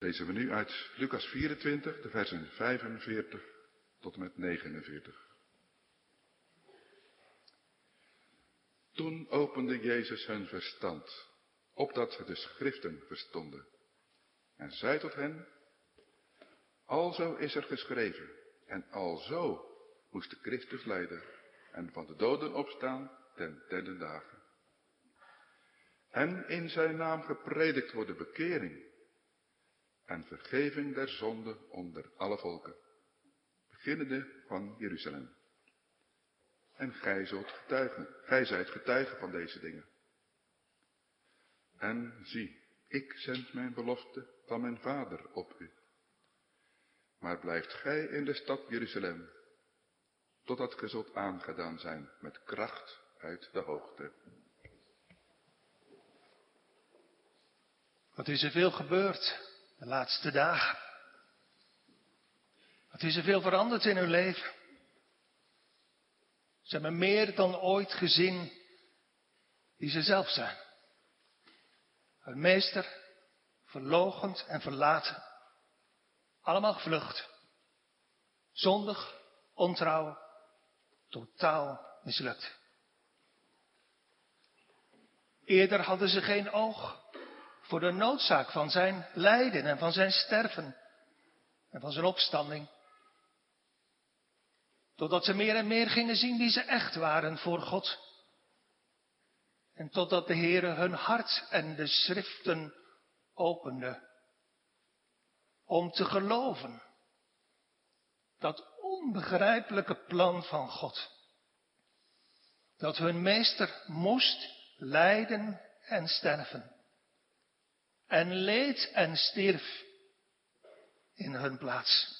Lezen we nu uit Lucas 24, de versen 45 tot en met 49. Toen opende Jezus hun verstand, opdat ze de schriften verstonden. En zei tot hen, alzo is er geschreven, en alzo moest de Christus lijden en van de doden opstaan ten derde dagen. En in zijn naam gepredikt worden bekering en vergeving der zonde onder alle volken, beginnende van Jeruzalem. En gij zult getuigen, gij zijt getuigen van deze dingen. En zie, ik zend mijn belofte van mijn vader op u. Maar blijft gij in de stad Jeruzalem, totdat ge zult aangedaan zijn met kracht uit de hoogte. Wat is er veel gebeurd de laatste dagen? Wat is er veel veranderd in uw leven? Ze hebben meer dan ooit gezien wie ze zelf zijn. Hun meester, verlogend en verlaten. Allemaal gevlucht. Zondig, ontrouw, totaal mislukt. Eerder hadden ze geen oog voor de noodzaak van zijn lijden en van zijn sterven en van zijn opstanding. Totdat ze meer en meer gingen zien wie ze echt waren voor God. En totdat de Heere hun hart en de schriften opende. Om te geloven. Dat onbegrijpelijke plan van God. Dat hun meester moest lijden en sterven. En leed en stierf in hun plaats.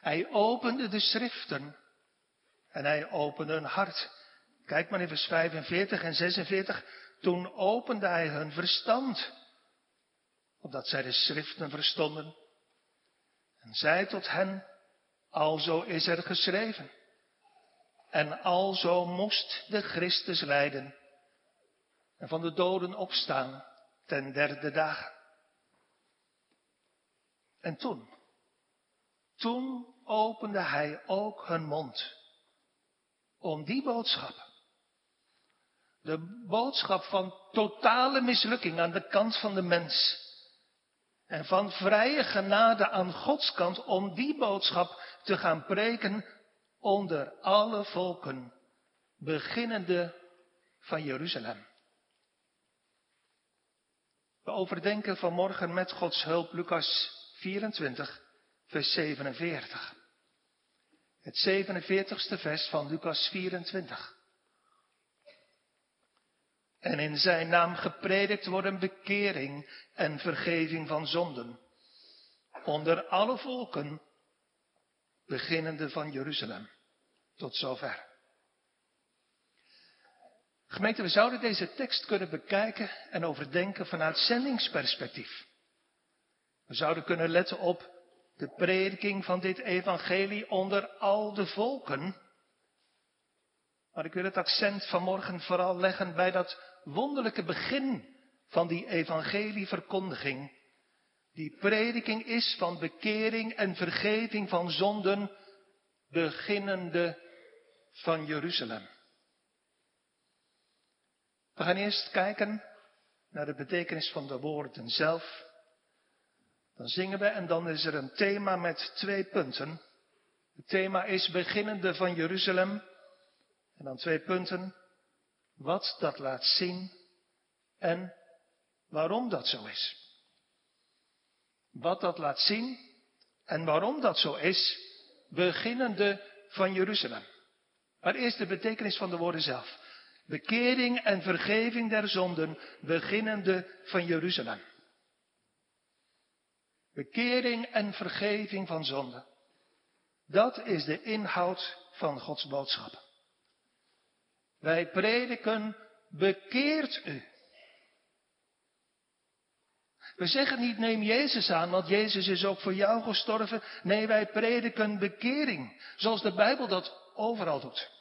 Hij opende de schriften en hij opende hun hart. Kijk maar in vers 45 en 46. Toen opende hij hun verstand, opdat zij de schriften verstonden. En zei tot hen, alzo is er geschreven. En alzo moest de Christus lijden en van de doden opstaan ten derde dag. En toen, toen opende hij ook hun mond om die boodschap, de boodschap van totale mislukking aan de kant van de mens en van vrije genade aan Gods kant, om die boodschap te gaan preken onder alle volken, beginnende van Jeruzalem. We overdenken vanmorgen met Gods hulp Lucas 24, vers 47. Het 47ste vers van Lucas 24. En in zijn naam gepredikt worden bekering en vergeving van zonden. Onder alle volken, beginnende van Jeruzalem. Tot zover. Gemeente, we zouden deze tekst kunnen bekijken en overdenken vanuit zendingsperspectief. We zouden kunnen letten op de prediking van dit evangelie onder al de volken. Maar ik wil het accent vanmorgen vooral leggen bij dat wonderlijke begin van die evangelieverkondiging. Die prediking is van bekering en vergeving van zonden, beginnende van Jeruzalem. We gaan eerst kijken naar de betekenis van de woorden zelf. Dan zingen we en dan is er een thema met twee punten. Het thema is beginnende van Jeruzalem. En dan twee punten. Wat dat laat zien en waarom dat zo is. Wat dat laat zien en waarom dat zo is, beginnende van Jeruzalem. Maar eerst de betekenis van de woorden zelf. Bekering en vergeving der zonden, beginnende van Jeruzalem. Bekering en vergeving van zonde. Dat is de inhoud van Gods boodschap. Wij prediken, bekeert u. We zeggen niet neem Jezus aan, want Jezus is ook voor jou gestorven. Nee, wij prediken bekering, zoals de Bijbel dat overal doet.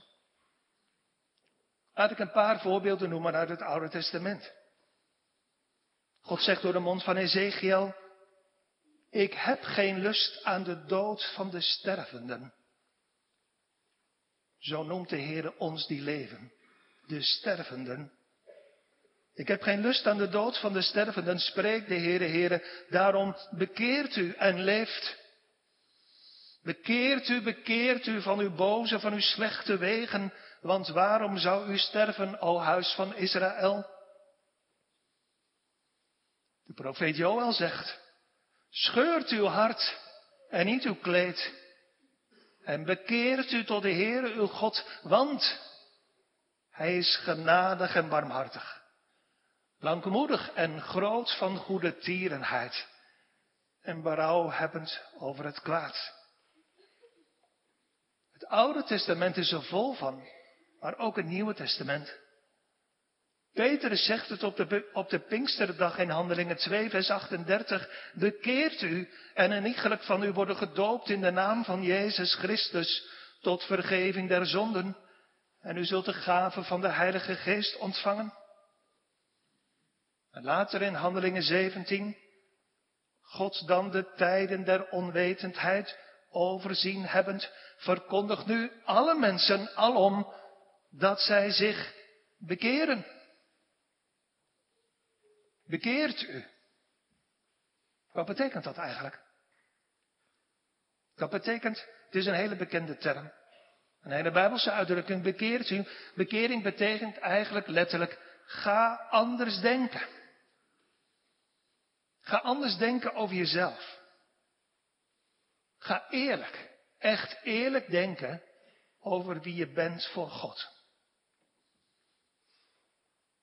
Laat ik een paar voorbeelden noemen uit het Oude Testament. God zegt door de mond van Ezekiel, ik heb geen lust aan de dood van de stervenden. Zo noemt de Heer ons die leven, de stervenden. Ik heb geen lust aan de dood van de stervenden, spreekt de Heere, Heere. Daarom bekeert u en leeft. Bekeert u, bekeert u van uw boze, van uw slechte wegen, want waarom zou u sterven, o huis van Israël? De profeet Joël zegt, scheurt uw hart en niet uw kleed. En bekeert u tot de Heere uw God, want Hij is genadig en barmhartig. Langmoedig en groot van goede tierenheid. En berouw hebbend over het kwaad. Het Oude Testament is er vol van, maar ook het Nieuwe Testament. Petrus zegt het op de, op de Pinksterdag in Handelingen 2, vers 38. Bekeert u en een van u worden gedoopt in de naam van Jezus Christus tot vergeving der zonden. En u zult de gave van de Heilige Geest ontvangen. En later in Handelingen 17. God dan de tijden der onwetendheid overzien hebbend, verkondigt nu alle mensen alom dat zij zich bekeren. Bekeert u. Wat betekent dat eigenlijk? Dat betekent, het is een hele bekende term. Een hele Bijbelse uitdrukking, bekeert u. Bekering betekent eigenlijk letterlijk, ga anders denken. Ga anders denken over jezelf. Ga eerlijk, echt eerlijk denken over wie je bent voor God.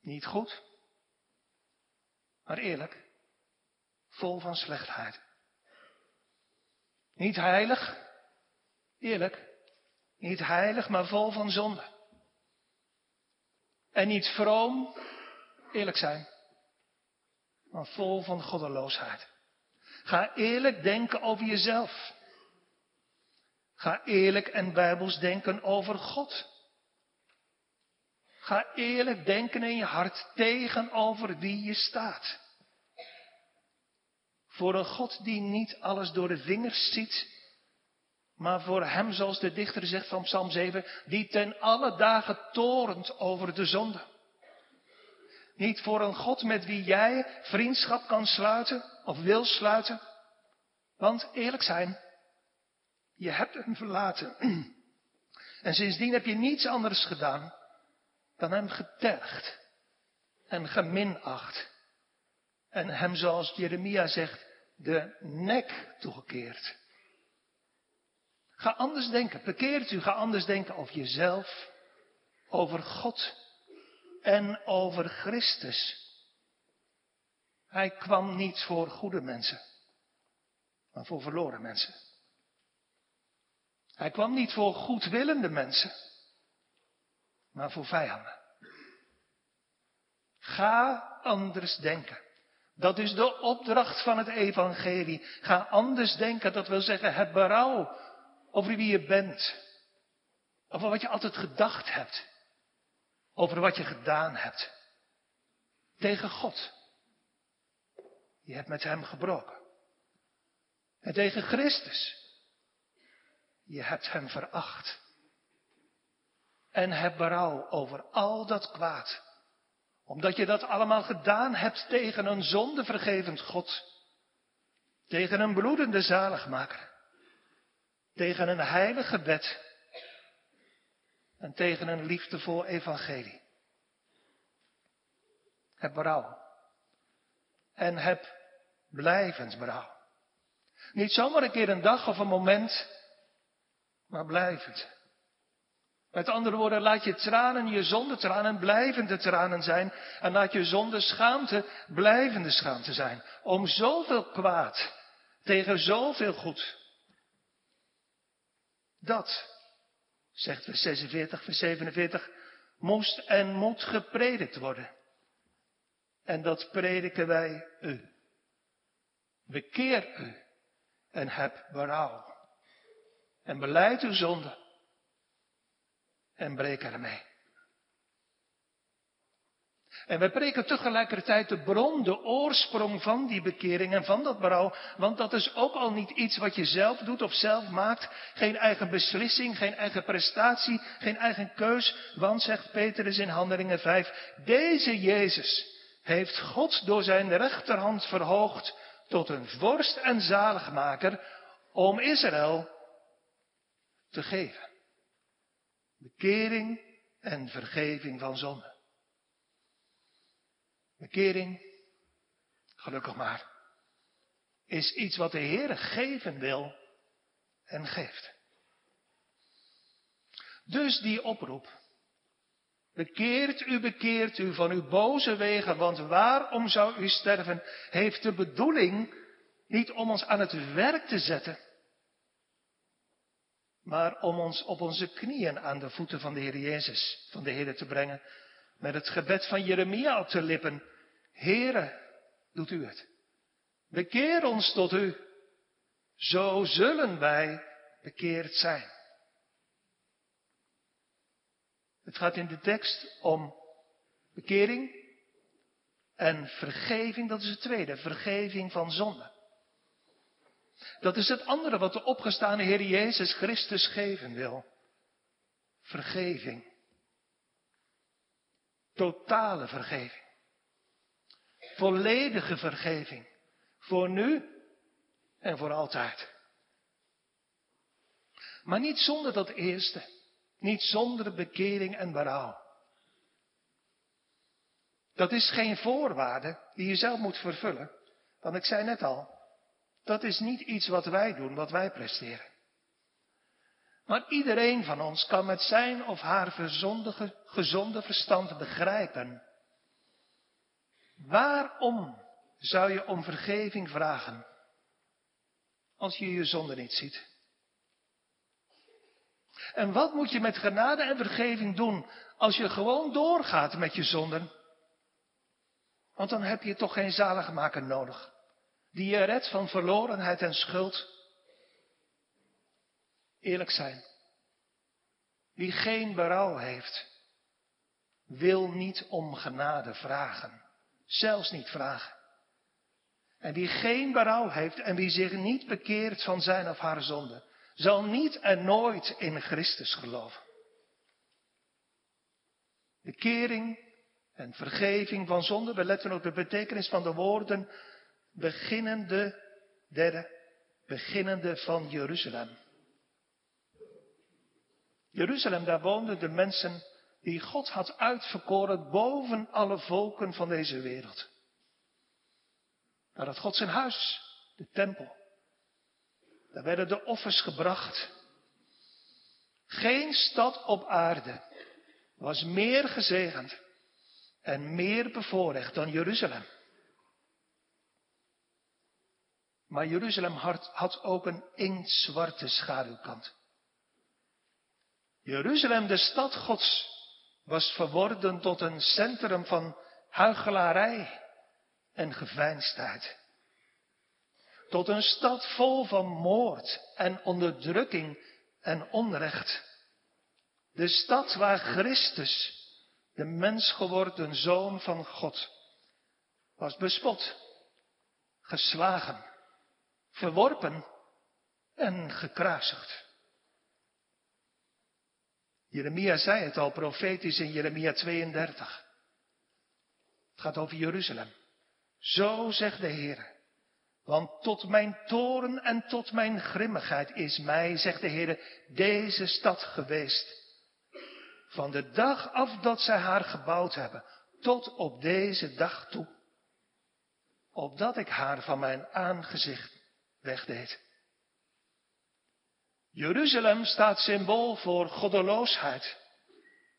Niet goed, maar eerlijk, vol van slechtheid. Niet heilig, eerlijk, niet heilig, maar vol van zonde. En niet vroom, eerlijk zijn, maar vol van goddeloosheid. Ga eerlijk denken over jezelf. Ga eerlijk en bijbels denken over God. Ga eerlijk denken in je hart tegenover wie je staat. Voor een God die niet alles door de vingers ziet, maar voor hem, zoals de dichter zegt van Psalm 7, die ten alle dagen torent over de zonde. Niet voor een God met wie jij vriendschap kan sluiten of wil sluiten. Want eerlijk zijn, je hebt hem verlaten. En sindsdien heb je niets anders gedaan dan hem getergd en geminacht. En hem, zoals Jeremia zegt, de nek toegekeerd. Ga anders denken, bekeert u, ga anders denken over jezelf, over God en over Christus. Hij kwam niet voor goede mensen, maar voor verloren mensen. Hij kwam niet voor goedwillende mensen, maar voor vijanden. Ga anders denken. Dat is de opdracht van het evangelie. Ga anders denken, dat wil zeggen, heb berouw over wie je bent. Over wat je altijd gedacht hebt. Over wat je gedaan hebt. Tegen God. Je hebt met hem gebroken. En tegen Christus. Je hebt hem veracht. En heb berouw over al dat kwaad. Omdat je dat allemaal gedaan hebt tegen een zondevergevend God. Tegen een bloedende zaligmaker. Tegen een heilige wet. En tegen een liefdevol evangelie. Heb berouw. En heb blijvend berouw. Niet zomaar een keer een dag of een moment, maar blijvend. Met andere woorden, laat je tranen, je zonde tranen, blijvende tranen zijn. En laat je zonde schaamte, blijvende schaamte zijn. Om zoveel kwaad, tegen zoveel goed. Dat, zegt vers 46, vers 47, moest en moet gepredikt worden. En dat prediken wij u. Bekeer u en heb berouw. En beleid uw zonde en breek ermee. En wij preken tegelijkertijd de bron, de oorsprong van die bekering en van dat berouw. Want dat is ook al niet iets wat je zelf doet of zelf maakt. Geen eigen beslissing, geen eigen prestatie, geen eigen keus. Want, zegt Petrus in Handelingen 5, deze Jezus heeft God door zijn rechterhand verhoogd tot een vorst en zaligmaker om Israël te geven. Bekering en vergeving van zonde. Bekering, gelukkig maar, is iets wat de Heer geven wil en geeft. Dus die oproep. Bekeert u, bekeert u van uw boze wegen, want waarom zou u sterven? Heeft de bedoeling niet om ons aan het werk te zetten, maar om ons op onze knieën aan de voeten van de Heer Jezus, van de Heer te brengen, met het gebed van Jeremia op de lippen. Heere, doet u het. Bekeer ons tot u. Zo zullen wij bekeerd zijn. Het gaat in de tekst om bekering en vergeving, dat is het tweede, vergeving van zonde. Dat is het andere wat de opgestane Heer Jezus Christus geven wil. Vergeving. Totale vergeving. Volledige vergeving. Voor nu en voor altijd. Maar niet zonder dat eerste. Niet zonder bekering en berouw. Dat is geen voorwaarde die je zelf moet vervullen. Want ik zei net al, dat is niet iets wat wij doen, wat wij presteren. Maar iedereen van ons kan met zijn of haar gezonde verstand begrijpen. Waarom zou je om vergeving vragen als je je zonde niet ziet? En wat moet je met genade en vergeving doen als je gewoon doorgaat met je zonden? Want dan heb je toch geen zaligmaker nodig die je redt van verlorenheid en schuld. Eerlijk zijn. Wie geen berouw heeft, wil niet om genade vragen. Zelfs niet vragen. En wie geen berouw heeft en wie zich niet bekeert van zijn of haar zonde, zal niet en nooit in Christus geloven. Bekering en vergeving van zonde, we letten op de betekenis van de woorden beginnende, derde, beginnende van Jeruzalem. Jeruzalem, daar woonden de mensen die God had uitverkoren boven alle volken van deze wereld. Daar had God zijn huis, de tempel. Daar werden de offers gebracht. Geen stad op aarde was meer gezegend en meer bevoorrecht dan Jeruzalem. Maar Jeruzalem had ook een inktzwarte schaduwkant. Jeruzalem, de stad Gods, was verworden tot een centrum van huichelarij en geveinsdheid. Tot een stad vol van moord en onderdrukking en onrecht. De stad waar Christus, de mens geworden zoon van God, was bespot, geslagen verworpen en gekruisigd. Jeremia zei het al profetisch in Jeremia 32. Het gaat over Jeruzalem. Zo zegt de Heer. Want tot mijn toren en tot mijn grimmigheid is mij, zegt de Heer, deze stad geweest. Van de dag af dat zij haar gebouwd hebben, tot op deze dag toe. Opdat ik haar van mijn aangezicht wegdeed. Jeruzalem staat symbool voor goddeloosheid,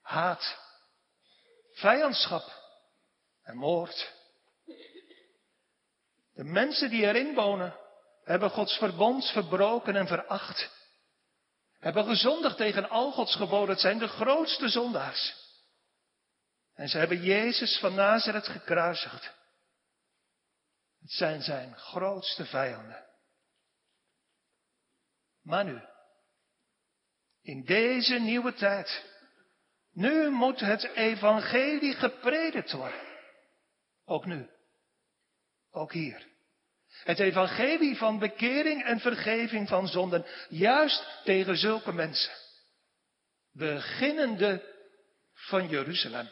haat, vijandschap en moord. De mensen die erin wonen hebben Gods verbond verbroken en veracht. Hebben gezondigd tegen al Gods geboden. Het zijn de grootste zondaars. En ze hebben Jezus van Nazareth gekruisigd. Het zijn zijn grootste vijanden. Maar nu, in deze nieuwe tijd, nu moet het evangelie gepredikt worden. Ook nu. Ook hier. Het evangelie van bekering en vergeving van zonden, juist tegen zulke mensen. Beginnende van Jeruzalem.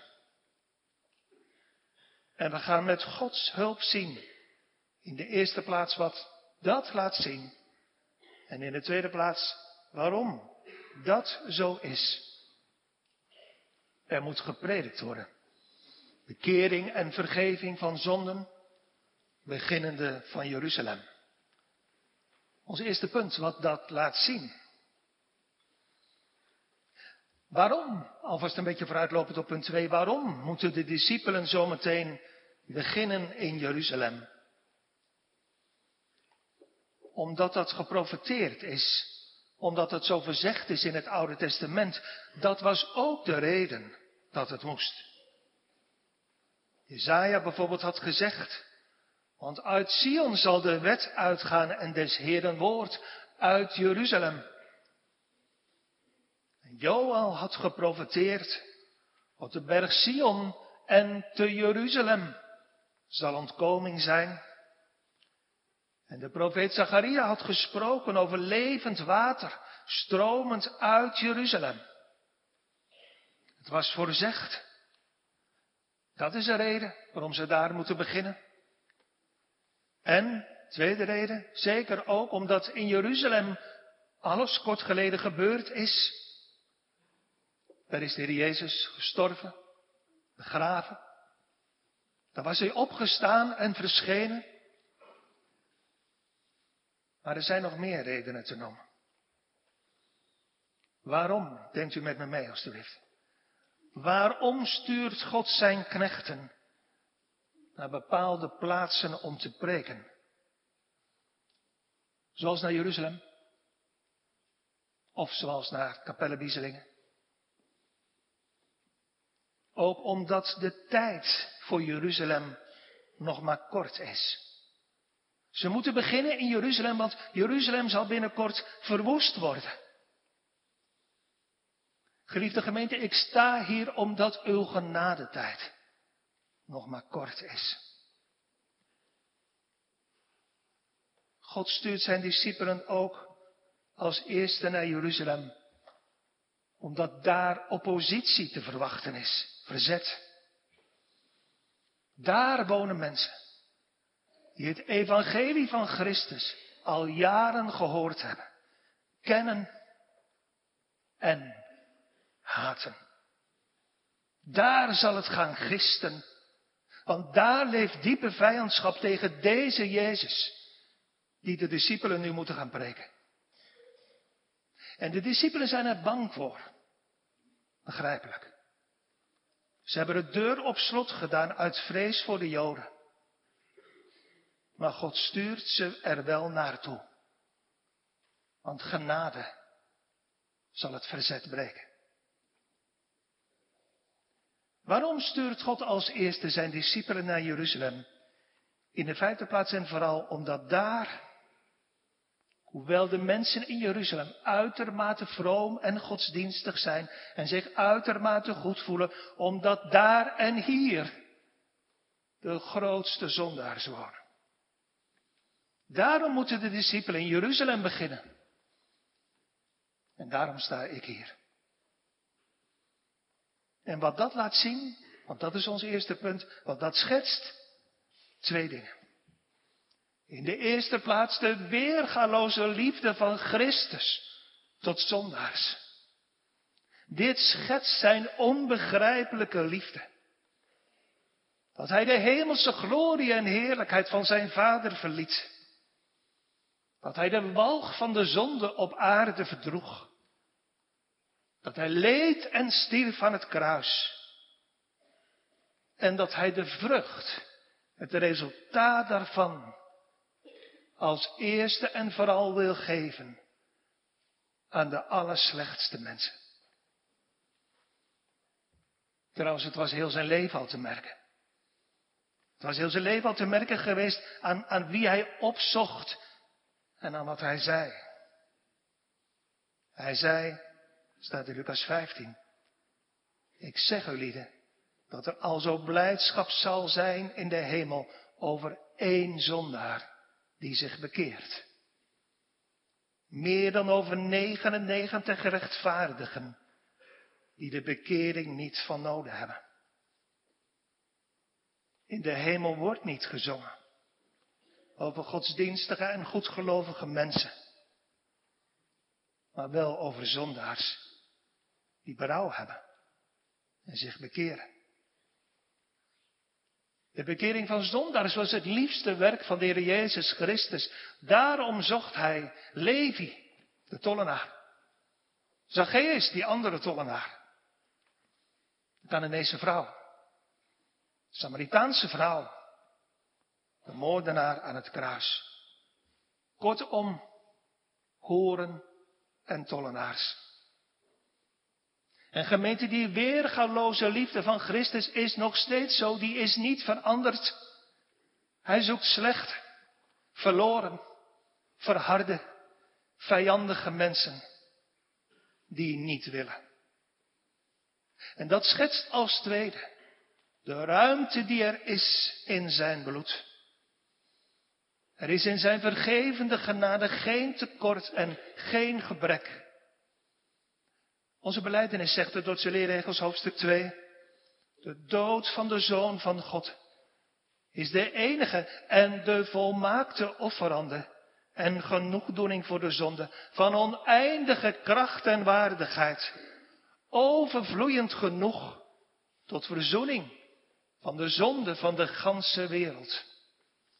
En we gaan met Gods hulp zien. In de eerste plaats wat dat laat zien. En in de tweede plaats waarom dat zo is. Er moet gepredikt worden. Bekering en vergeving van zonden, beginnende van Jeruzalem. Ons eerste punt, wat dat laat zien. Waarom, alvast een beetje vooruitlopend op punt 2, waarom moeten de discipelen zometeen beginnen in Jeruzalem? Omdat dat geprofeteerd is, omdat het zo verzegd is in het Oude Testament. Dat was ook de reden dat het moest. Jezaja bijvoorbeeld had gezegd, want uit Sion zal de wet uitgaan en des Heeren woord uit Jeruzalem. Joel had geprofeteerd op de berg Sion en te Jeruzalem zal ontkoming zijn. En de profeet Zacharia had gesproken over levend water, stromend uit Jeruzalem. Het was voorzegd. Dat is de reden waarom ze daar moeten beginnen. En, tweede reden, zeker ook omdat in Jeruzalem alles kort geleden gebeurd is. Daar is de Heer Jezus gestorven, begraven. Daar was hij opgestaan en verschenen. Maar er zijn nog meer redenen te noemen. Waarom, denkt u met me mee alstublieft? Waarom stuurt God zijn knechten naar bepaalde plaatsen om te preken? Zoals naar Jeruzalem? Of zoals naar Capelle Bieselingen? Ook omdat de tijd voor Jeruzalem nog maar kort is. Ze moeten beginnen in Jeruzalem, want Jeruzalem zal binnenkort verwoest worden. Geliefde gemeente, ik sta hier omdat uw genadetijd nog maar kort is. God stuurt zijn discipelen ook als eerste naar Jeruzalem, omdat daar oppositie te verwachten is, verzet. Daar wonen mensen die het evangelie van Christus al jaren gehoord hebben, kennen en haten. Daar zal het gaan gisten, want daar leeft diepe vijandschap tegen deze Jezus, die de discipelen nu moeten gaan preken. En de discipelen zijn er bang voor. Begrijpelijk. Ze hebben de deur op slot gedaan uit vrees voor de Joden. Maar God stuurt ze er wel naartoe. Want genade zal het verzet breken. Waarom stuurt God als eerste zijn discipelen naar Jeruzalem? In de vijfde plaats en vooral omdat daar, hoewel de mensen in Jeruzalem uitermate vroom en godsdienstig zijn en zich uitermate goed voelen, omdat daar en hier de grootste zondaars wonen. Daarom moeten de discipelen in Jeruzalem beginnen. En daarom sta ik hier. En wat dat laat zien, want dat is ons eerste punt, wat dat schetst, twee dingen. In de eerste plaats de weergaloze liefde van Christus tot zondaars. Dit schetst zijn onbegrijpelijke liefde. Dat hij de hemelse glorie en heerlijkheid van zijn vader verliet. Dat hij de walg van de zonde op aarde verdroeg. Dat hij leed en stierf aan het kruis. En dat hij de vrucht, het resultaat daarvan, als eerste en vooral wil geven aan de allerslechtste mensen. Trouwens, het was heel zijn leven al te merken. Het was heel zijn leven al te merken geweest aan, aan wie hij opzocht en aan wat hij zei. Hij zei, staat in Lucas 15, ik zeg u lieden, dat er al zo blijdschap zal zijn in de hemel over één zondaar die zich bekeert. Meer dan over 99 gerechtvaardigen die de bekering niet van nodig hebben. In de hemel wordt niet gezongen over godsdienstige en goedgelovige mensen, maar wel over zondaars die berouw hebben en zich bekeren. De bekering van zondaars was het liefste werk van de Heer Jezus Christus. Daarom zocht hij Levi, de tollenaar. Zacchaeus, die andere tollenaar. De Cananese vrouw. Samaritaanse vrouw. De moordenaar aan het kruis. Kortom, horen en tollenaars. En gemeente, die weergaloze liefde van Christus is nog steeds zo, die is niet veranderd. Hij zoekt slecht, verloren, verharde, vijandige mensen die niet willen. En dat schetst als tweede de ruimte die er is in zijn bloed. Er is in zijn vergevende genade geen tekort en geen gebrek. Onze beleidenis zegt het Dordtse leerregels hoofdstuk 2. De dood van de Zoon van God is de enige en de volmaakte offerande en genoegdoening voor de zonde van oneindige kracht en waardigheid. Overvloeiend genoeg tot verzoening van de zonde van de ganse wereld.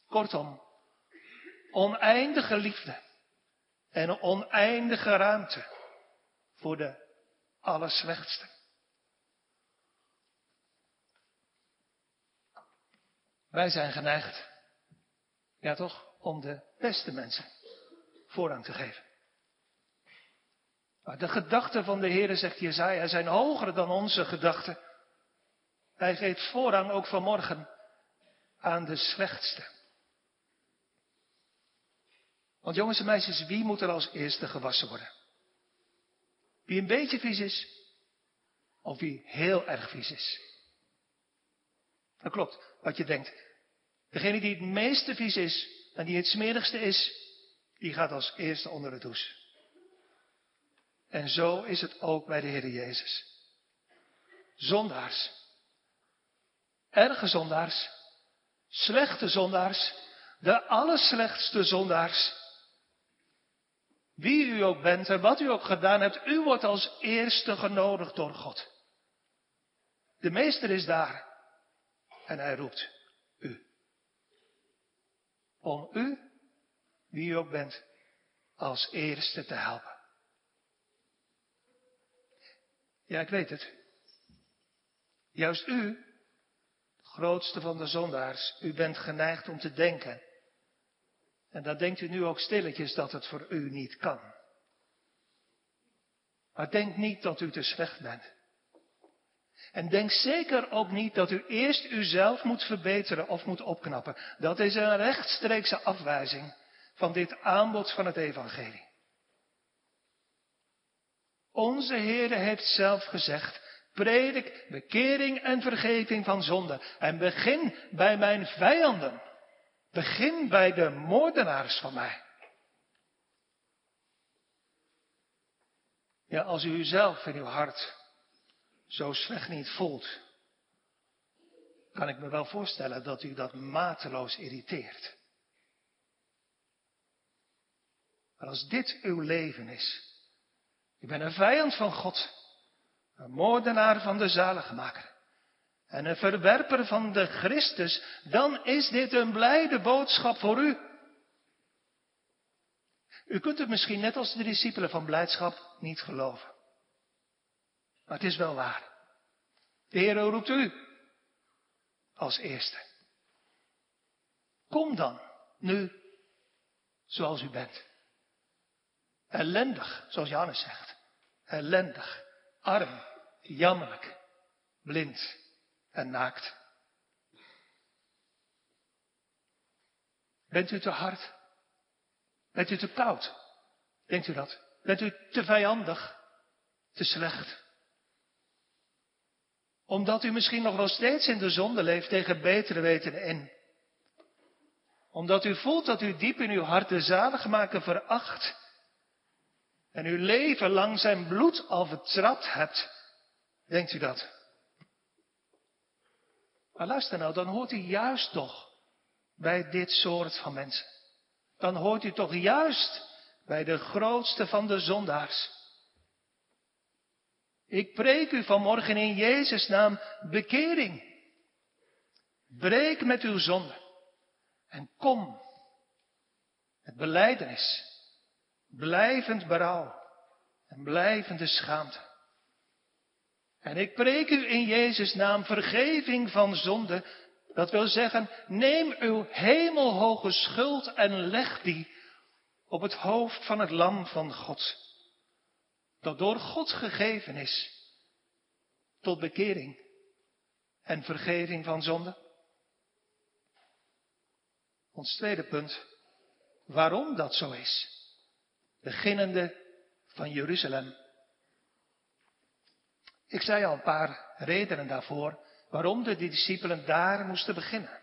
Kortom, oneindige liefde en oneindige ruimte voor de allerslechtste. Wij zijn geneigd, ja toch, om de beste mensen voorrang te geven. Maar de gedachten van de Heer, zegt Jezaja, zijn hoger dan onze gedachten. Hij geeft voorrang ook vanmorgen aan de slechtste. Want jongens en meisjes, wie moet er als eerste gewassen worden? Wie een beetje vies is, of wie heel erg vies is. Dat klopt, wat je denkt. Degene die het meeste vies is en die het smerigste is, die gaat als eerste onder de douche. En zo is het ook bij de Heer Jezus. Zondaars. Erge zondaars. Slechte zondaars. De allerslechtste zondaars. Wie u ook bent en wat u ook gedaan hebt, u wordt als eerste genodigd door God. De meester is daar en hij roept u. Om u, wie u ook bent, als eerste te helpen. Ja, ik weet het. Juist u, grootste van de zondaars, u bent geneigd om te denken en dan denkt u nu ook stilletjes dat het voor u niet kan. Maar denk niet dat u te slecht bent. En denk zeker ook niet dat u eerst uzelf moet verbeteren of moet opknappen. Dat is een rechtstreekse afwijzing van dit aanbod van het evangelie. Onze Heer heeft zelf gezegd, predik bekering en vergeving van zonde en begin bij mijn vijanden. Begin bij de moordenaars van mij. Ja, als u uzelf in uw hart zo slecht niet voelt, kan ik me wel voorstellen dat u dat mateloos irriteert. Maar als dit uw leven is, u bent een vijand van God, een moordenaar van de zaligmaker, en een verwerper van de Christus, dan is dit een blijde boodschap voor u. U kunt het misschien net als de discipelen van blijdschap niet geloven. Maar het is wel waar. De Heer roept u als eerste. Kom dan, nu, zoals u bent. Ellendig, zoals Johannes zegt. Ellendig, arm, jammerlijk, blind en naakt. Bent u te hard? Bent u te koud? Denkt u dat? Bent u te vijandig? Te slecht? Omdat u misschien nog wel steeds in de zonde leeft tegen betere weten in. Omdat u voelt dat u diep in uw hart de zaligmaker veracht. En uw leven lang zijn bloed al vertrapt hebt. Denkt u dat? Maar luister nou, dan hoort u juist toch bij dit soort van mensen. Dan hoort u toch juist bij de grootste van de zondaars. Ik preek u vanmorgen in Jezus' naam bekering. Breek met uw zonde en kom met beleidenis, blijvend berouw en blijvende schaamte. En ik preek u in Jezus' naam vergeving van zonde. Dat wil zeggen, neem uw hemelhoge schuld en leg die op het hoofd van het lam van God. Dat door God gegeven is tot bekering en vergeving van zonde. Ons tweede punt, waarom dat zo is. Beginnende van Jeruzalem. Ik zei al een paar redenen daarvoor waarom de discipelen daar moesten beginnen.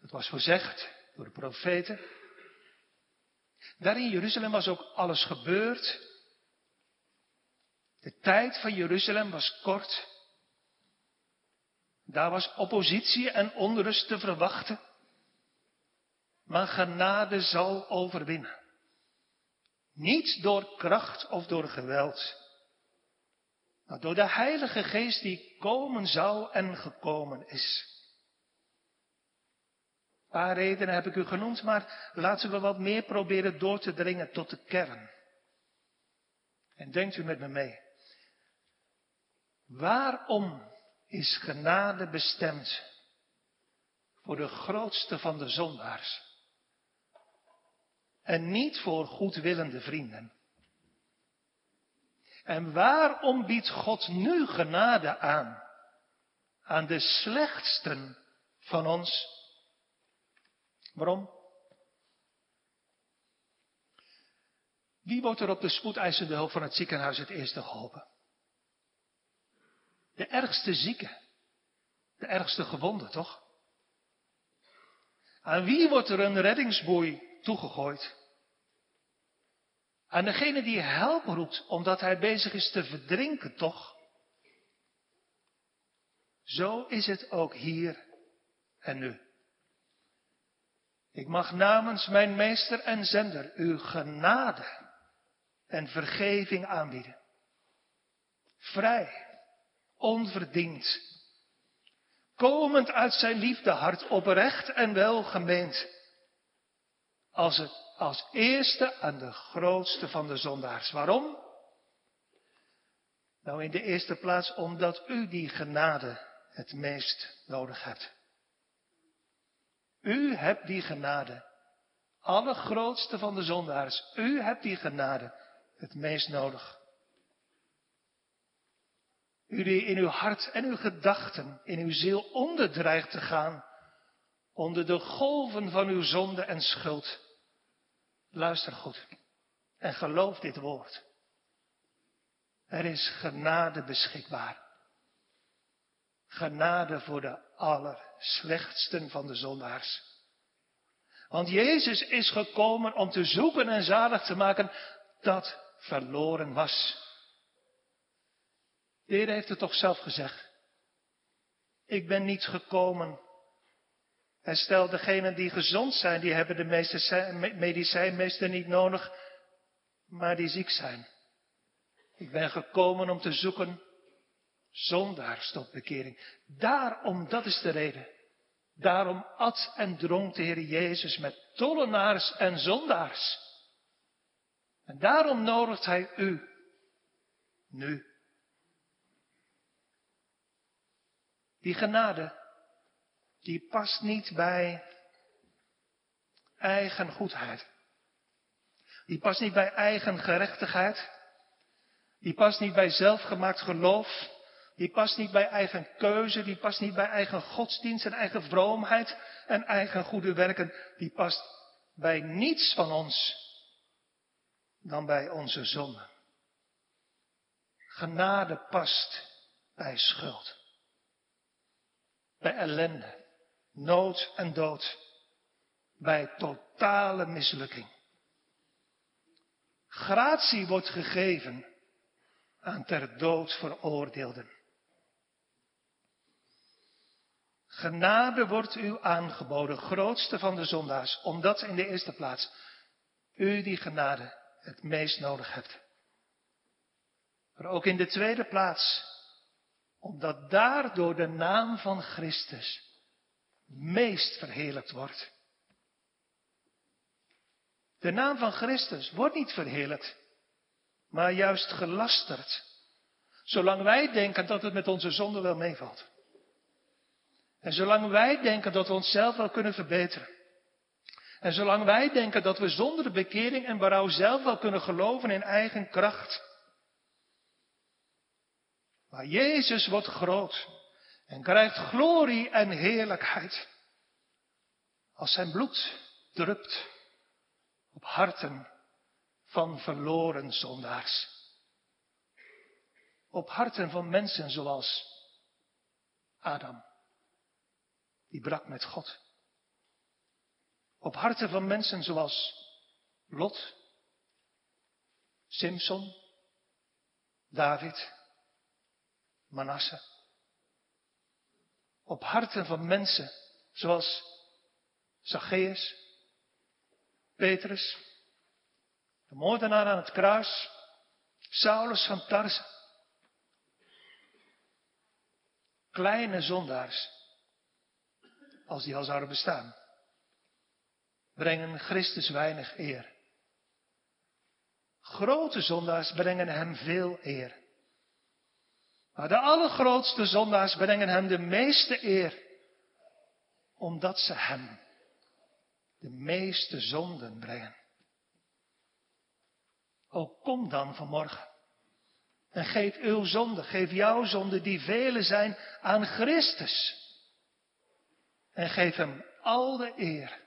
Het was voorzegd door de profeten. Daar in Jeruzalem was ook alles gebeurd. De tijd van Jeruzalem was kort. Daar was oppositie en onrust te verwachten. Maar genade zal overwinnen. Niet door kracht of door geweld, maar door de Heilige Geest die komen zou en gekomen is. Een paar redenen heb ik u genoemd, maar laten we wat meer proberen door te dringen tot de kern. En denkt u met me mee. Waarom is genade bestemd voor de grootste van de zondaars? En niet voor goedwillende vrienden? En waarom biedt God nu genade aan? Aan de slechtsten van ons? Waarom? Wie wordt er op de spoedeisende hulp van het ziekenhuis het eerste geholpen? De ergste zieke. De ergste gewonde, toch? Aan wie wordt er een reddingsboei toegegooid? Aan degene die help roept omdat hij bezig is te verdrinken, toch? Zo is het ook hier en nu. Ik mag namens mijn meester en zender u genade en vergeving aanbieden. Vrij, onverdiend, komend uit zijn liefdehart, oprecht en welgemeend, als het als eerste aan de grootste van de zondaars. Waarom? Nou, in de eerste plaats omdat u die genade het meest nodig hebt. U hebt die genade. Allergrootste van de zondaars. U hebt die genade het meest nodig. U die in uw hart en uw gedachten, in uw ziel onderdreigt te gaan. Onder de golven van uw zonde en schuld. Luister goed en geloof dit woord. Er is genade beschikbaar. Genade voor de allerslechtsten van de zondaars. Want Jezus is gekomen om te zoeken en zalig te maken dat verloren was. De Heer heeft het toch zelf gezegd. Ik ben niet gekomen en stel, degenen die gezond zijn, die hebben de meeste medicijn meestal niet nodig, maar die ziek zijn. Ik ben gekomen om te zoeken zondaars tot bekering. Daarom, dat is de reden. Daarom at en dronk de Heer Jezus met tollenaars en zondaars. En daarom nodigt Hij u nu. Die genade die past niet bij eigen goedheid. Die past niet bij eigen gerechtigheid. Die past niet bij zelfgemaakt geloof. Die past niet bij eigen keuze. Die past niet bij eigen godsdienst en eigen vroomheid en eigen goede werken. Die past bij niets van ons dan bij onze zonde. Genade past bij schuld, bij ellende, nood en dood, bij totale mislukking. Gratie wordt gegeven aan ter dood veroordeelden. Genade wordt u aangeboden, grootste van de zondaars, omdat in de eerste plaats u die genade het meest nodig hebt. Maar ook in de tweede plaats, omdat daardoor de naam van Christus meest verheerlijkt wordt. De naam van Christus wordt niet verheerlijkt, maar juist gelasterd. Zolang wij denken dat het met onze zonde wel meevalt. En zolang wij denken dat we onszelf wel kunnen verbeteren. En zolang wij denken dat we zonder de bekering en berouw zelf wel kunnen geloven in eigen kracht. Maar Jezus wordt groot en krijgt glorie en heerlijkheid. Als zijn bloed drupt op harten van verloren zondaars. Op harten van mensen zoals Adam, die brak met God. Op harten van mensen zoals Lot, Simpson, David, Manasse. Op harten van mensen zoals Zacchaeus, Petrus, de moordenaar aan het kruis, Saulus van Tarse. Kleine zondaars, als die al zouden bestaan, brengen Christus weinig eer. Grote zondaars brengen hem veel eer. Maar de allergrootste zondaars brengen hem de meeste eer, omdat ze hem de meeste zonden brengen. Ook kom dan vanmorgen en geef uw zonde, geef jouw zonde, die vele zijn, aan Christus. En geef hem al de eer.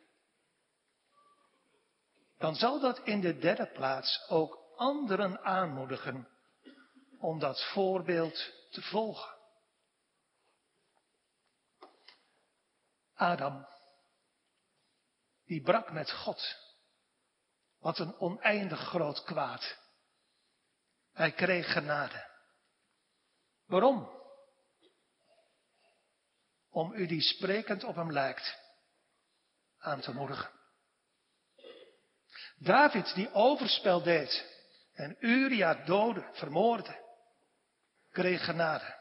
Dan zal dat in de derde plaats ook anderen aanmoedigen om dat voorbeeld te volgen. Adam, die brak met God. Wat een oneindig groot kwaad. Hij kreeg genade. Waarom? Om u die sprekend op hem lijkt aan te moedigen. David die overspel deed en Uria doodde, vermoordde, kreeg genade.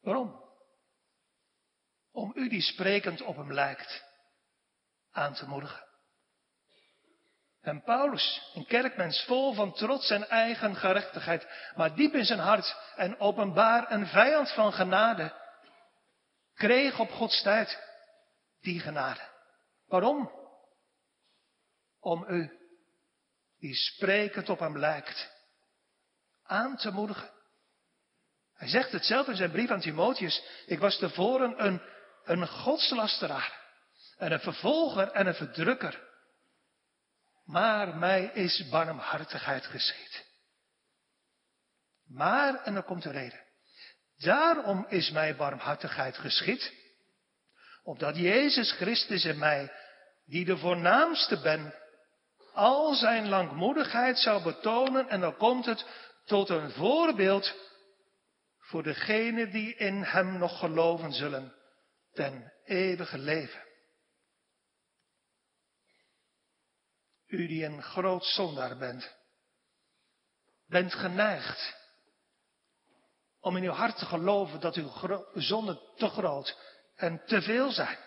Waarom? Om u die sprekend op hem lijkt aan te moedigen. En Paulus, een kerkmens vol van trots en eigen gerechtigheid, maar diep in zijn hart en openbaar een vijand van genade, kreeg op Gods tijd die genade. Waarom? Om u, die sprekend op hem lijkt, aan te moedigen. Hij zegt het zelf in zijn brief aan Timotheus. Ik was tevoren een, een godslasteraar. En een vervolger en een verdrukker. Maar mij is barmhartigheid geschied. Maar, en dan komt de reden. Daarom is mij barmhartigheid geschied. Opdat Jezus Christus in mij, die de voornaamste ben, al zijn langmoedigheid zou betonen. En dan komt het tot een voorbeeld voor degenen die in hem nog geloven zullen ten eeuwige leven. U die een groot zondaar bent, bent geneigd om in uw hart te geloven dat uw zonden te groot en te veel zijn.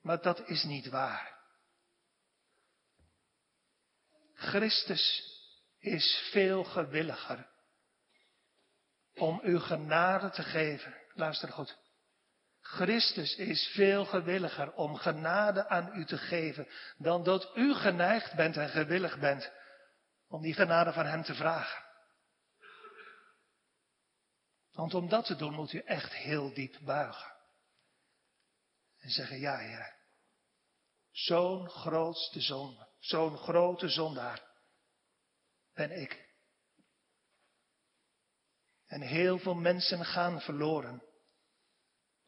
Maar dat is niet waar. Christus is veel gewilliger om u genade te geven. Luister goed. Christus is veel gewilliger om genade aan u te geven dan dat u geneigd bent en gewillig bent om die genade van Hem te vragen. Want om dat te doen moet u echt heel diep buigen. En zeggen, ja Heer, zo'n grootste zonde, zo'n grote zondaar ben ik. En heel veel mensen gaan verloren,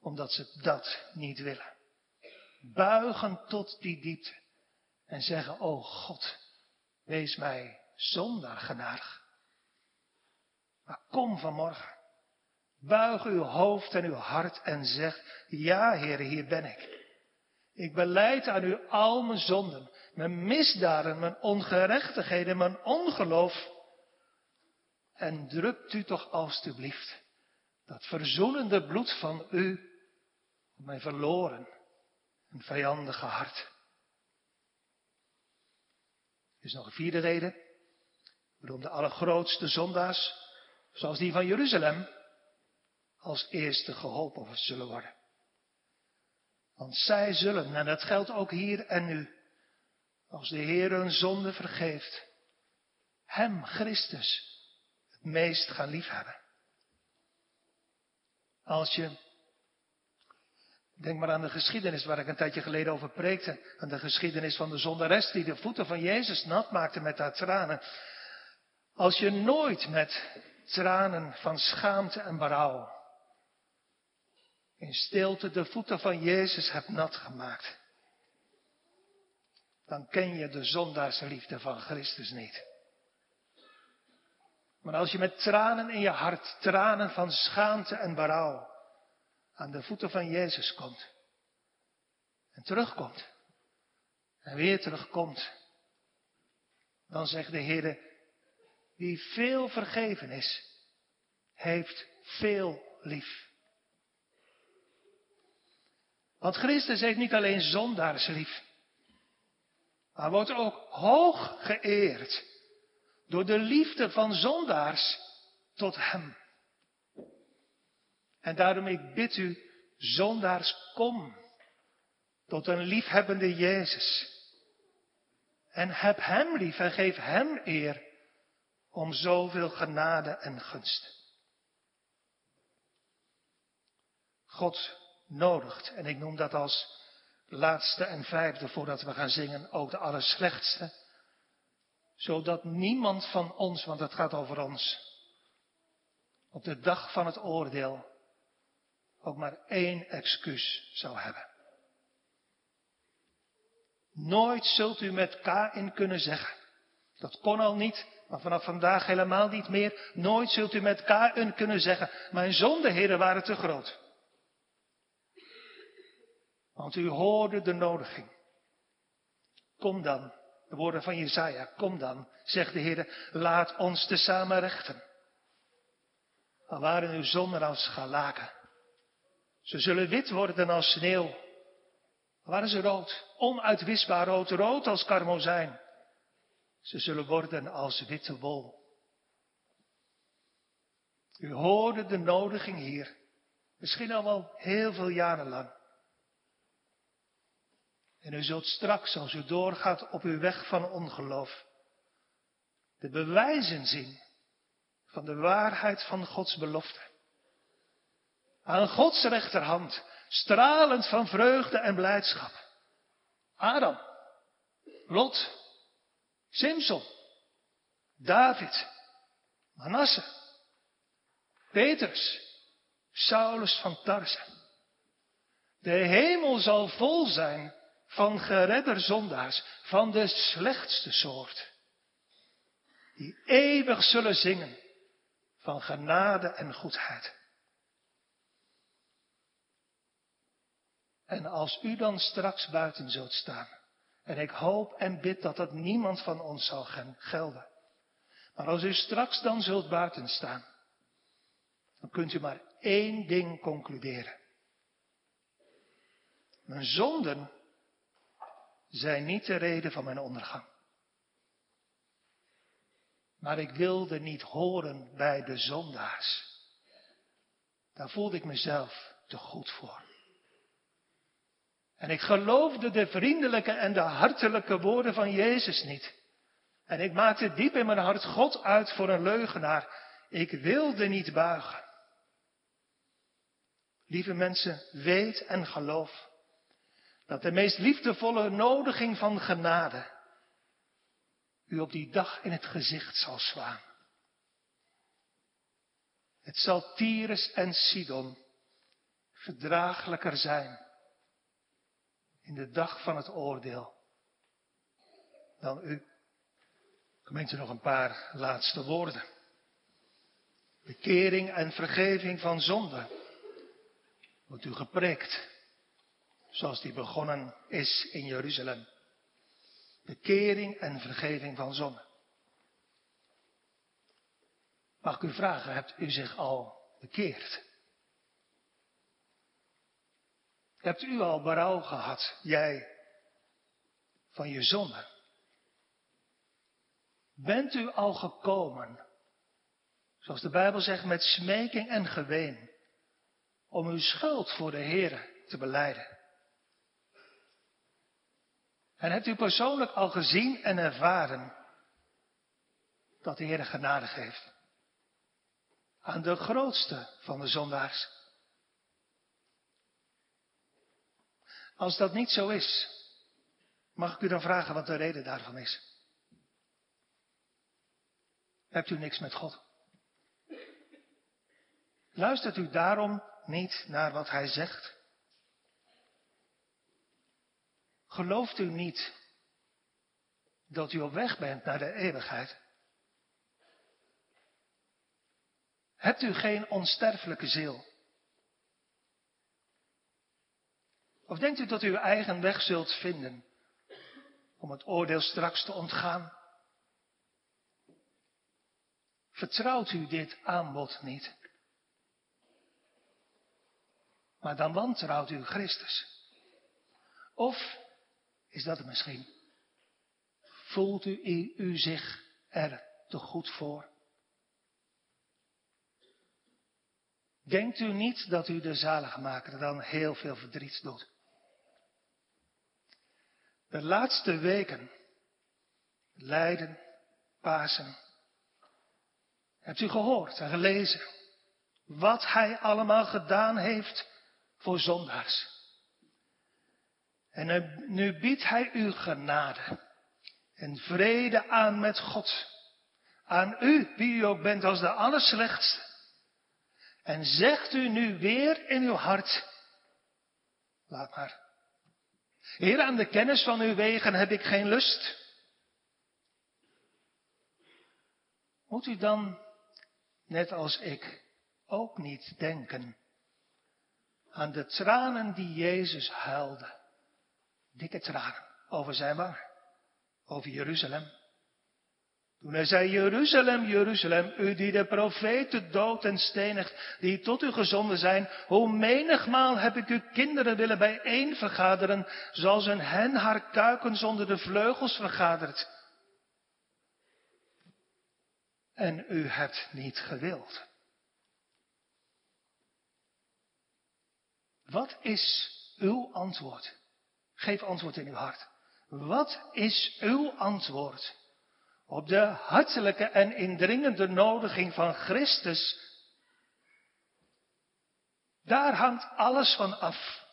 omdat ze dat niet willen. Buigen tot die diepte en zeggen, o God, wees mij zondaar genadig. Maar kom vanmorgen, buig uw hoofd en uw hart en zeg, ja Heer, hier ben ik. Ik beleid aan u al mijn zonden, mijn misdaden, mijn ongerechtigheden, mijn ongeloof. En drukt u toch alstublieft dat verzoenende bloed van u op mijn verloren en vijandige hart. Er is nog een vierde reden waarom de allergrootste zondaars, zoals die van Jeruzalem, als eerste geholpen zullen worden. Want zij zullen, en dat geldt ook hier en nu, als de Heer hun zonde vergeeft, Hem, Christus, meest gaan liefhebben. Als je, denk maar aan de geschiedenis waar ik een tijdje geleden over preekte, aan de geschiedenis van de zondares die de voeten van Jezus nat maakte met haar tranen. Als je nooit met tranen van schaamte en berouw in stilte de voeten van Jezus hebt nat gemaakt, dan ken je de zondaarsliefde van Christus niet. Maar als je met tranen in je hart, tranen van schaamte en berouw, aan de voeten van Jezus komt en terugkomt en weer terugkomt, dan zegt de Heer, wie veel vergeven is, heeft veel lief. Want Christus heeft niet alleen zondaars lief, maar wordt ook hoog geëerd door de liefde van zondaars tot Hem. En daarom ik bid u, zondaars, kom tot een liefhebbende Jezus. En heb Hem lief en geef Hem eer om zoveel genade en gunst. God nodigt, en ik noem dat als laatste en vijfde voordat we gaan zingen, ook de allerslechtste, zodat niemand van ons, want het gaat over ons, op de dag van het oordeel ook maar één excuus zou hebben. Nooit zult u met K-in kunnen zeggen. Dat kon al niet, maar vanaf vandaag helemaal niet meer. Nooit zult u met K-in kunnen zeggen, mijn zondeheren waren te groot. Want u hoorde de nodiging. Kom dan, de woorden van Jezaja, kom dan, zegt de Heer, laat ons tezamen rechten. Al waren uw zonden als schalaken. Ze zullen wit worden als sneeuw. Al waren ze rood, onuitwisbaar rood, rood als karmozijn. Ze zullen worden als witte wol. U hoorde de nodiging hier, misschien al wel heel veel jaren lang. En u zult straks, als u doorgaat op uw weg van ongeloof, de bewijzen zien van de waarheid van Gods belofte. Aan Gods rechterhand, stralend van vreugde en blijdschap. Adam, Lot, Simson, David, Manasse, Petrus, Saulus van Tarse. De hemel zal vol zijn van geredder zondaars, van de slechtste soort, die eeuwig zullen zingen van genade en goedheid. En als u dan straks buiten zult staan, en ik hoop en bid dat dat niemand van ons zal gelden, maar als u straks dan zult buiten staan, dan kunt u maar één ding concluderen. Mijn zonden zijn niet de reden van mijn ondergang. Maar ik wilde niet horen bij de zondaars. Daar voelde ik mezelf te goed voor. En ik geloofde de vriendelijke en de hartelijke woorden van Jezus niet. En ik maakte diep in mijn hart God uit voor een leugenaar. Ik wilde niet buigen. Lieve mensen, weet en geloof dat de meest liefdevolle nodiging van genade u op die dag in het gezicht zal slaan. Het zal Tyrus en Sidon verdraaglijker zijn in de dag van het oordeel dan u. Gemeente nog een paar laatste woorden. Bekering en vergeving van zonde wordt u gepreekt, zoals die begonnen is in Jeruzalem. Bekering en vergeving van zonde. Mag ik u vragen, hebt u zich al bekeerd? Hebt u al berouw gehad, jij, van je zonde? Bent u al gekomen, zoals de Bijbel zegt, met smeking en geween, om uw schuld voor de Heer te beleiden? En hebt u persoonlijk al gezien en ervaren dat de Heer genade geeft? Aan de grootste van de zondaars. Als dat niet zo is, mag ik u dan vragen wat de reden daarvan is? Hebt u niks met God? Luistert u daarom niet naar wat Hij zegt? Gelooft u niet dat u op weg bent naar de eeuwigheid? Hebt u geen onsterfelijke ziel? Of denkt u dat u uw eigen weg zult vinden om het oordeel straks te ontgaan? Vertrouwt u dit aanbod niet? Maar dan wantrouwt u Christus. Of is dat het misschien? Voelt u, u zich er te goed voor? Denkt u niet dat u de zaligmaker dan heel veel verdriet doet? De laatste weken, lijden, Pasen, hebt u gehoord en gelezen wat hij allemaal gedaan heeft voor zondaars. En nu biedt hij u genade en vrede aan met God. Aan u, wie u ook bent als de allerslechtste. En zegt u nu weer in uw hart, laat maar. Heer, aan de kennis van uw wegen heb ik geen lust. Moet u dan, net als ik, ook niet denken aan de tranen die Jezus huilde. Dikke tranen over zijn wangen, over Jeruzalem. Toen hij zei, Jeruzalem, Jeruzalem, u die de profeten dood en stenigt, die tot u gezonden zijn, hoe menigmaal heb ik uw kinderen willen bijeen vergaderen, zoals een hen haar kuiken zonder de vleugels vergadert. En u hebt niet gewild. Wat is uw antwoord? Geef antwoord in uw hart. Wat is uw antwoord op de hartelijke en indringende nodiging van Christus? Daar hangt alles van af.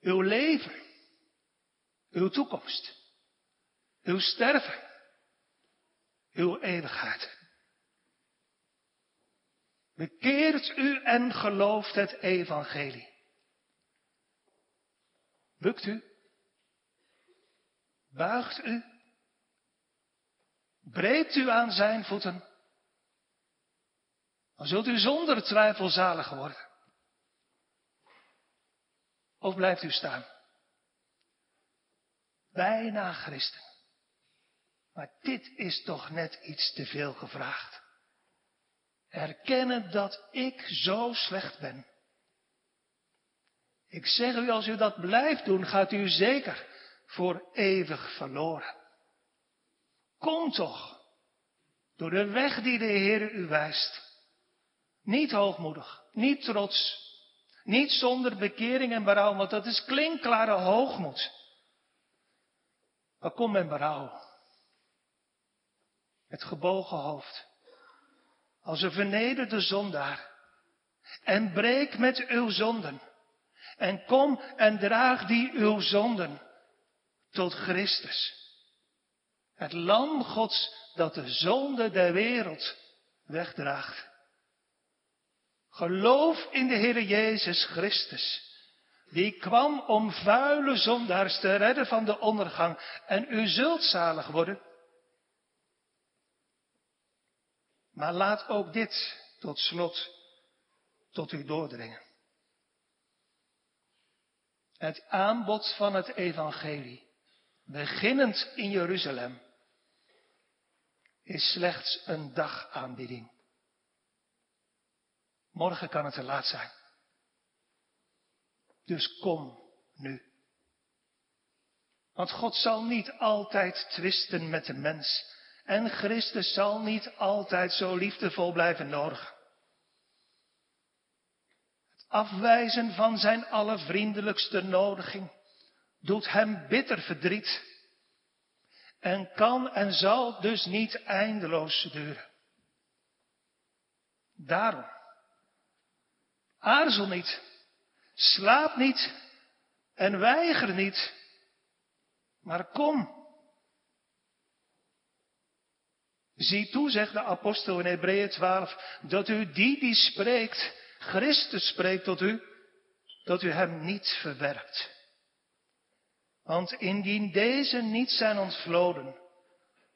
Uw leven, uw toekomst, uw sterven, uw eeuwigheid. Bekeert u en gelooft het evangelie. Bukt u? Buigt u? Breekt u aan zijn voeten? Dan zult u zonder twijfel zalig worden. Of blijft u staan? Bijna christen. Maar dit is toch net iets te veel gevraagd. Erkennen dat ik zo slecht ben. Ik zeg u, als u dat blijft doen, gaat u zeker voor eeuwig verloren. Kom toch, door de weg die de Heer u wijst. Niet hoogmoedig, niet trots, niet zonder bekering en berouw, want dat is klinkklare hoogmoed. Maar kom met berouw. Het gebogen hoofd als een vernederde zondaar. En breek met uw zonden. En kom en draag die uw zonden tot Christus. Het lam Gods dat de zonde der wereld wegdraagt. Geloof in de Heer Jezus Christus. Die kwam om vuile zondaars te redden van de ondergang. En u zult zalig worden. Maar laat ook dit tot slot tot u doordringen. Het aanbod van het evangelie, beginnend in Jeruzalem, is slechts een dagaanbieding. Morgen kan het te laat zijn. Dus kom nu. Want God zal niet altijd twisten met de mens. En Christus zal niet altijd zo liefdevol blijven nodigen. Afwijzen van zijn allervriendelijkste nodiging doet hem bitter verdriet. En kan en zal dus niet eindeloos duren. Daarom, aarzel niet, slaap niet en weiger niet, maar kom. Zie toe, zegt de apostel in Hebreeën 12, dat u die die spreekt, Christus spreekt tot u, dat u hem niet verwerpt. Want indien deze niet zijn ontvloden,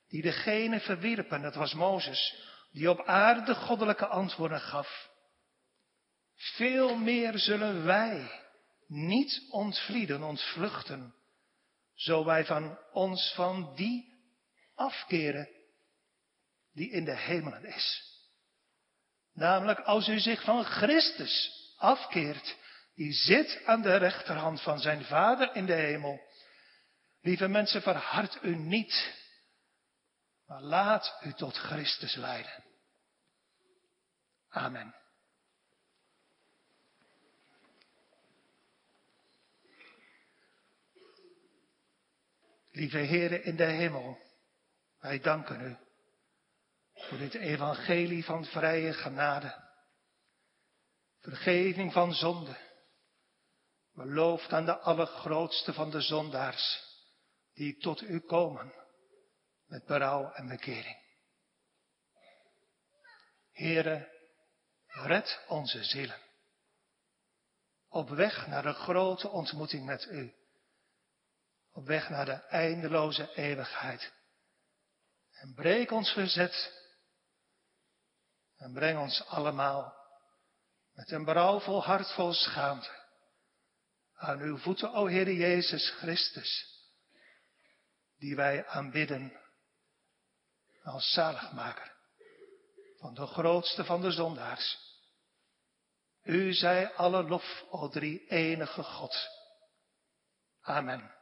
die degene verwierpen, dat was Mozes, die op aarde goddelijke antwoorden gaf, veel meer zullen wij niet ontvlieden, ontvluchten, zo wij van ons van die afkeren die in de hemelen is. Namelijk als u zich van Christus afkeert, die zit aan de rechterhand van zijn Vader in de hemel. Lieve mensen, verhard u niet, maar laat u tot Christus leiden. Amen. Lieve Heren in de hemel, wij danken u voor dit evangelie van vrije genade. Vergeving van zonde. Beloofd aan de allergrootste van de zondaars die tot u komen met berouw en bekering. Here, red onze zielen. Op weg naar de grote ontmoeting met u. Op weg naar de eindeloze eeuwigheid. En breek ons verzet en breng ons allemaal met een berouwvol hart vol schaamte aan uw voeten, o Heer Jezus Christus, die wij aanbidden als zaligmaker van de grootste van de zondaars. U zij alle lof, o drie enige God. Amen.